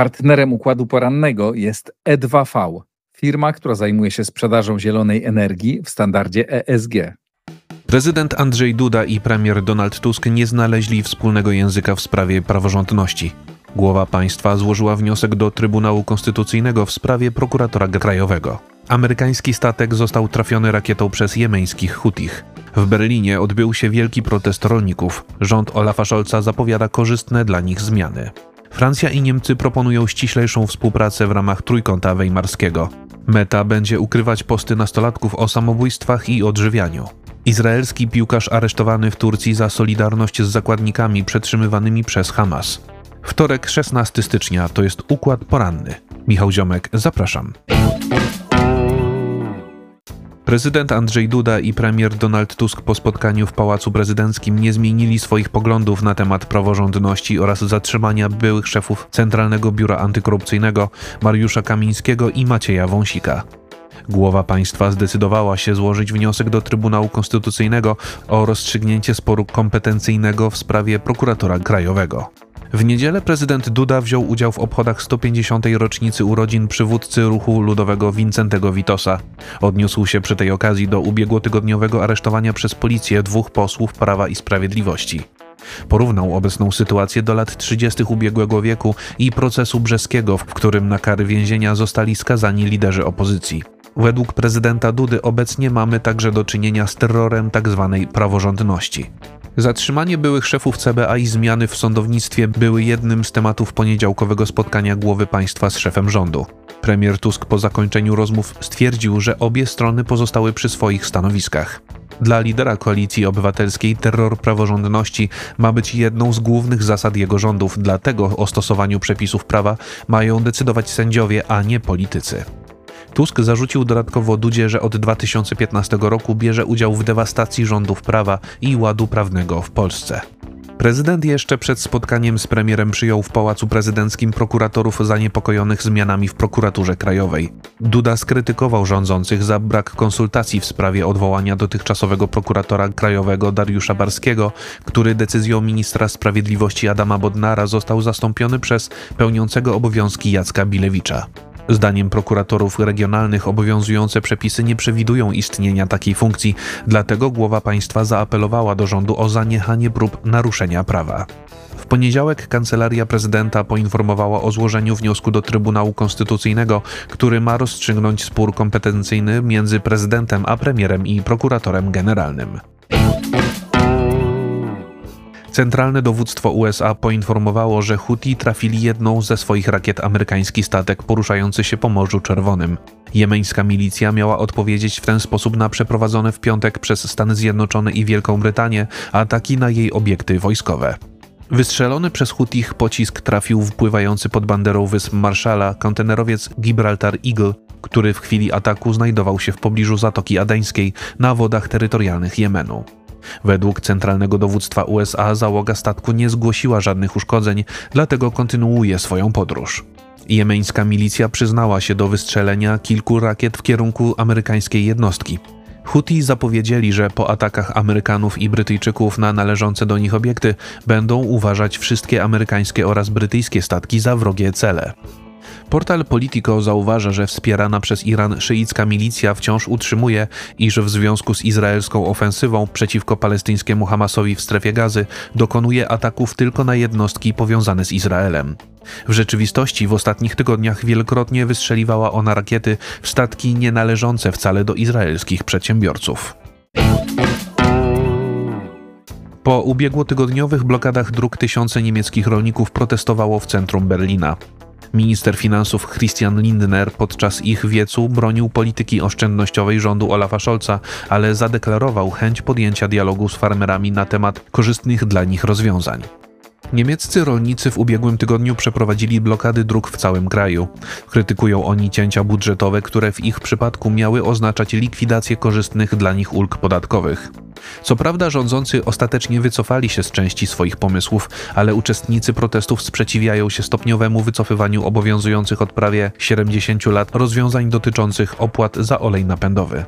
Partnerem układu porannego jest E2V, firma, która zajmuje się sprzedażą zielonej energii w standardzie ESG. Prezydent Andrzej Duda i premier Donald Tusk nie znaleźli wspólnego języka w sprawie praworządności. Głowa państwa złożyła wniosek do Trybunału Konstytucyjnego w sprawie prokuratora krajowego. Amerykański statek został trafiony rakietą przez jemeńskich Hutich. W Berlinie odbył się wielki protest rolników. Rząd Olafa Scholza zapowiada korzystne dla nich zmiany. Francja i Niemcy proponują ściślejszą współpracę w ramach Trójkąta Weimarskiego. Meta będzie ukrywać posty nastolatków o samobójstwach i odżywianiu. Izraelski piłkarz aresztowany w Turcji za solidarność z zakładnikami przetrzymywanymi przez Hamas. Wtorek 16 stycznia to jest układ poranny. Michał Ziomek, zapraszam. Prezydent Andrzej Duda i premier Donald Tusk po spotkaniu w Pałacu Prezydenckim nie zmienili swoich poglądów na temat praworządności oraz zatrzymania byłych szefów Centralnego Biura Antykorupcyjnego Mariusza Kamińskiego i Macieja Wąsika. Głowa państwa zdecydowała się złożyć wniosek do Trybunału Konstytucyjnego o rozstrzygnięcie sporu kompetencyjnego w sprawie prokuratora krajowego. W niedzielę prezydent Duda wziął udział w obchodach 150. rocznicy urodzin przywódcy ruchu ludowego Wincentego Witosa. Odniósł się przy tej okazji do ubiegłotygodniowego aresztowania przez policję dwóch posłów Prawa i Sprawiedliwości. Porównał obecną sytuację do lat 30. ubiegłego wieku i procesu brzeskiego, w którym na kary więzienia zostali skazani liderzy opozycji. Według prezydenta Dudy obecnie mamy także do czynienia z terrorem tzw. Tak praworządności. Zatrzymanie byłych szefów CBA i zmiany w sądownictwie były jednym z tematów poniedziałkowego spotkania głowy państwa z szefem rządu. Premier Tusk po zakończeniu rozmów stwierdził, że obie strony pozostały przy swoich stanowiskach. Dla lidera koalicji obywatelskiej terror praworządności ma być jedną z głównych zasad jego rządów, dlatego o stosowaniu przepisów prawa mają decydować sędziowie, a nie politycy. Tusk zarzucił dodatkowo Dudzie, że od 2015 roku bierze udział w dewastacji rządów prawa i ładu prawnego w Polsce. Prezydent jeszcze przed spotkaniem z premierem przyjął w Pałacu Prezydenckim prokuratorów zaniepokojonych zmianami w prokuraturze krajowej. Duda skrytykował rządzących za brak konsultacji w sprawie odwołania dotychczasowego prokuratora krajowego Dariusza Barskiego, który decyzją ministra sprawiedliwości Adama Bodnara został zastąpiony przez pełniącego obowiązki Jacka Bilewicza. Zdaniem prokuratorów regionalnych obowiązujące przepisy nie przewidują istnienia takiej funkcji, dlatego głowa państwa zaapelowała do rządu o zaniechanie prób naruszenia prawa. W poniedziałek kancelaria prezydenta poinformowała o złożeniu wniosku do Trybunału Konstytucyjnego, który ma rozstrzygnąć spór kompetencyjny między prezydentem a premierem i prokuratorem generalnym. Centralne dowództwo USA poinformowało, że Houthi trafili jedną ze swoich rakiet amerykański statek poruszający się po Morzu Czerwonym. Jemeńska milicja miała odpowiedzieć w ten sposób na przeprowadzone w piątek przez Stany Zjednoczone i Wielką Brytanię ataki na jej obiekty wojskowe. Wystrzelony przez Hutich pocisk trafił w pływający pod banderą wysp Marszala kontenerowiec Gibraltar Eagle, który w chwili ataku znajdował się w pobliżu Zatoki Adeńskiej na wodach terytorialnych Jemenu. Według Centralnego Dowództwa USA załoga statku nie zgłosiła żadnych uszkodzeń, dlatego kontynuuje swoją podróż. Jemeńska milicja przyznała się do wystrzelenia kilku rakiet w kierunku amerykańskiej jednostki. Houthi zapowiedzieli, że po atakach Amerykanów i Brytyjczyków na należące do nich obiekty będą uważać wszystkie amerykańskie oraz brytyjskie statki za wrogie cele. Portal Politico zauważa, że wspierana przez Iran szyicka milicja wciąż utrzymuje, iż w związku z izraelską ofensywą przeciwko palestyńskiemu Hamasowi w strefie gazy dokonuje ataków tylko na jednostki powiązane z Izraelem. W rzeczywistości w ostatnich tygodniach wielokrotnie wystrzeliwała ona rakiety w statki nienależące wcale do izraelskich przedsiębiorców. Po ubiegłotygodniowych blokadach dróg tysiące niemieckich rolników protestowało w centrum Berlina. Minister finansów Christian Lindner podczas ich wiecu bronił polityki oszczędnościowej rządu Olafa Scholza, ale zadeklarował chęć podjęcia dialogu z farmerami na temat korzystnych dla nich rozwiązań. Niemieccy rolnicy w ubiegłym tygodniu przeprowadzili blokady dróg w całym kraju. Krytykują oni cięcia budżetowe, które w ich przypadku miały oznaczać likwidację korzystnych dla nich ulg podatkowych. Co prawda rządzący ostatecznie wycofali się z części swoich pomysłów, ale uczestnicy protestów sprzeciwiają się stopniowemu wycofywaniu obowiązujących od prawie 70 lat rozwiązań dotyczących opłat za olej napędowy.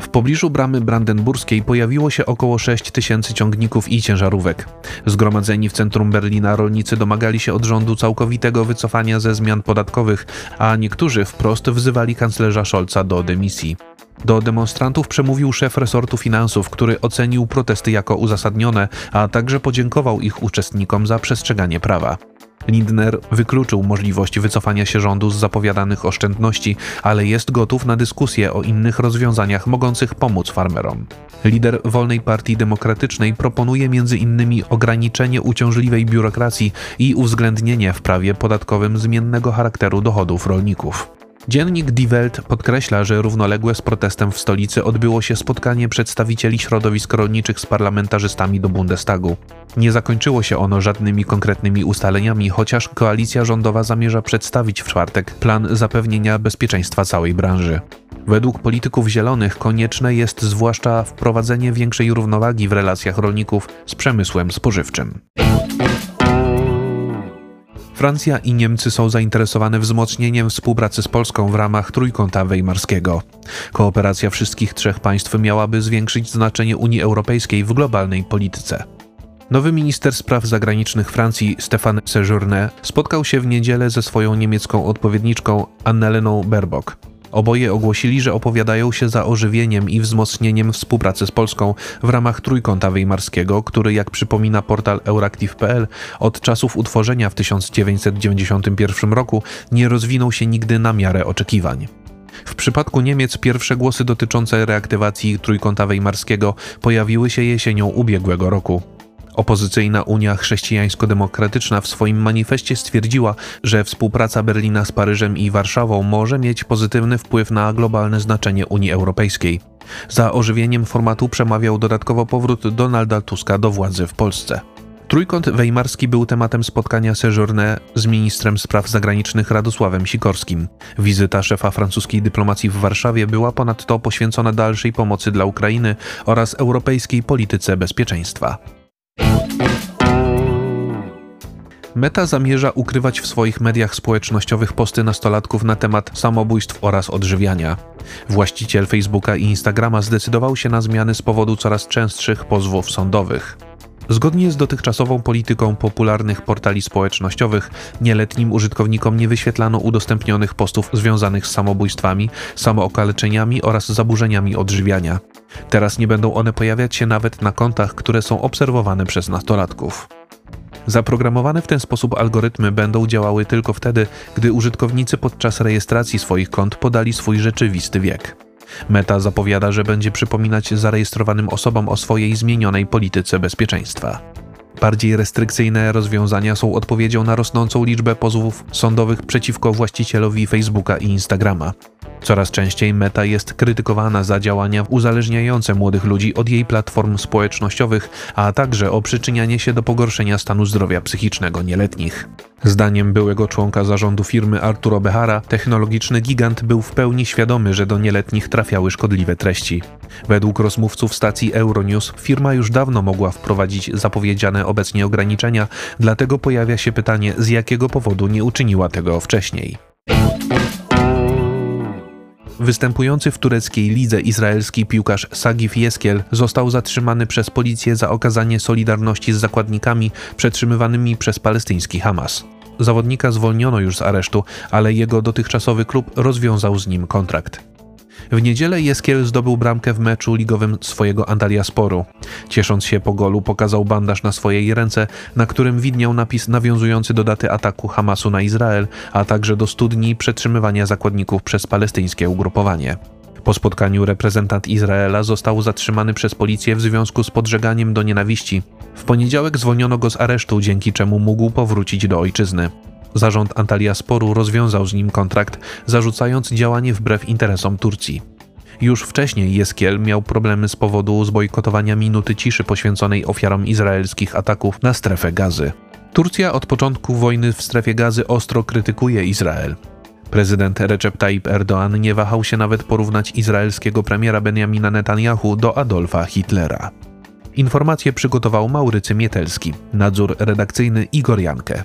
W pobliżu bramy brandenburskiej pojawiło się około 6 tysięcy ciągników i ciężarówek. Zgromadzeni w centrum Berlina rolnicy domagali się od rządu całkowitego wycofania ze zmian podatkowych, a niektórzy wprost wzywali kanclerza Scholza do dymisji. Do demonstrantów przemówił szef resortu finansów, który ocenił protesty jako uzasadnione, a także podziękował ich uczestnikom za przestrzeganie prawa. Lindner wykluczył możliwość wycofania się rządu z zapowiadanych oszczędności, ale jest gotów na dyskusję o innych rozwiązaniach mogących pomóc farmerom. Lider Wolnej Partii Demokratycznej proponuje innymi ograniczenie uciążliwej biurokracji i uwzględnienie w prawie podatkowym zmiennego charakteru dochodów rolników. Dziennik Die Welt podkreśla, że równoległe z protestem w stolicy odbyło się spotkanie przedstawicieli środowisk rolniczych z parlamentarzystami do Bundestagu. Nie zakończyło się ono żadnymi konkretnymi ustaleniami, chociaż koalicja rządowa zamierza przedstawić w czwartek plan zapewnienia bezpieczeństwa całej branży. Według polityków zielonych konieczne jest zwłaszcza wprowadzenie większej równowagi w relacjach rolników z przemysłem spożywczym. Francja i Niemcy są zainteresowane wzmocnieniem współpracy z Polską w ramach Trójkąta Weimarskiego. Kooperacja wszystkich trzech państw miałaby zwiększyć znaczenie Unii Europejskiej w globalnej polityce. Nowy minister spraw zagranicznych Francji Stefan Sejourné spotkał się w niedzielę ze swoją niemiecką odpowiedniczką Anneleną Baerbock. Oboje ogłosili, że opowiadają się za ożywieniem i wzmocnieniem współpracy z Polską w ramach Trójkąta Weimarskiego, który, jak przypomina portal Euractiv.pl, od czasów utworzenia w 1991 roku nie rozwinął się nigdy na miarę oczekiwań. W przypadku Niemiec pierwsze głosy dotyczące reaktywacji Trójkąta Weimarskiego pojawiły się jesienią ubiegłego roku. Opozycyjna Unia Chrześcijańsko-Demokratyczna w swoim manifestie stwierdziła, że współpraca Berlina z Paryżem i Warszawą może mieć pozytywny wpływ na globalne znaczenie Unii Europejskiej. Za ożywieniem formatu przemawiał dodatkowo powrót Donalda Tuska do władzy w Polsce. Trójkąt Weimarski był tematem spotkania Sejourné z ministrem spraw zagranicznych Radosławem Sikorskim. Wizyta szefa francuskiej dyplomacji w Warszawie była ponadto poświęcona dalszej pomocy dla Ukrainy oraz europejskiej polityce bezpieczeństwa. Meta zamierza ukrywać w swoich mediach społecznościowych posty nastolatków na temat samobójstw oraz odżywiania. Właściciel Facebooka i Instagrama zdecydował się na zmiany z powodu coraz częstszych pozwów sądowych. Zgodnie z dotychczasową polityką popularnych portali społecznościowych, nieletnim użytkownikom nie wyświetlano udostępnionych postów związanych z samobójstwami, samookaleczeniami oraz zaburzeniami odżywiania. Teraz nie będą one pojawiać się nawet na kontach, które są obserwowane przez nastolatków. Zaprogramowane w ten sposób algorytmy będą działały tylko wtedy, gdy użytkownicy podczas rejestracji swoich kont podali swój rzeczywisty wiek. Meta zapowiada, że będzie przypominać zarejestrowanym osobom o swojej zmienionej polityce bezpieczeństwa. Bardziej restrykcyjne rozwiązania są odpowiedzią na rosnącą liczbę pozwów sądowych przeciwko właścicielowi Facebooka i Instagrama. Coraz częściej Meta jest krytykowana za działania uzależniające młodych ludzi od jej platform społecznościowych, a także o przyczynianie się do pogorszenia stanu zdrowia psychicznego nieletnich. Zdaniem byłego członka zarządu firmy Arturo Behara, technologiczny gigant był w pełni świadomy, że do nieletnich trafiały szkodliwe treści. Według rozmówców stacji Euronews firma już dawno mogła wprowadzić zapowiedziane obecnie ograniczenia, dlatego pojawia się pytanie, z jakiego powodu nie uczyniła tego wcześniej. Występujący w tureckiej lidze izraelski piłkarz Sagif Jeskiel został zatrzymany przez policję za okazanie solidarności z zakładnikami przetrzymywanymi przez palestyński Hamas. Zawodnika zwolniono już z aresztu, ale jego dotychczasowy klub rozwiązał z nim kontrakt. W niedzielę Jeskiel zdobył bramkę w meczu ligowym swojego Antalya Sporu. Ciesząc się po golu, pokazał bandaż na swojej ręce, na którym widniał napis nawiązujący do daty ataku Hamasu na Izrael, a także do studni przetrzymywania zakładników przez palestyńskie ugrupowanie. Po spotkaniu reprezentant Izraela został zatrzymany przez policję w związku z podżeganiem do nienawiści. W poniedziałek zwolniono go z aresztu, dzięki czemu mógł powrócić do ojczyzny. Zarząd Antalya Sporu rozwiązał z nim kontrakt, zarzucając działanie wbrew interesom Turcji. Już wcześniej Jeskiel miał problemy z powodu zbojkotowania minuty ciszy poświęconej ofiarom izraelskich ataków na strefę gazy. Turcja od początku wojny w strefie gazy ostro krytykuje Izrael. Prezydent Recep Tayyip Erdoğan nie wahał się nawet porównać izraelskiego premiera Benjamina Netanyahu do Adolfa Hitlera. Informacje przygotował Maurycy Mietelski, nadzór redakcyjny Igor Jankę.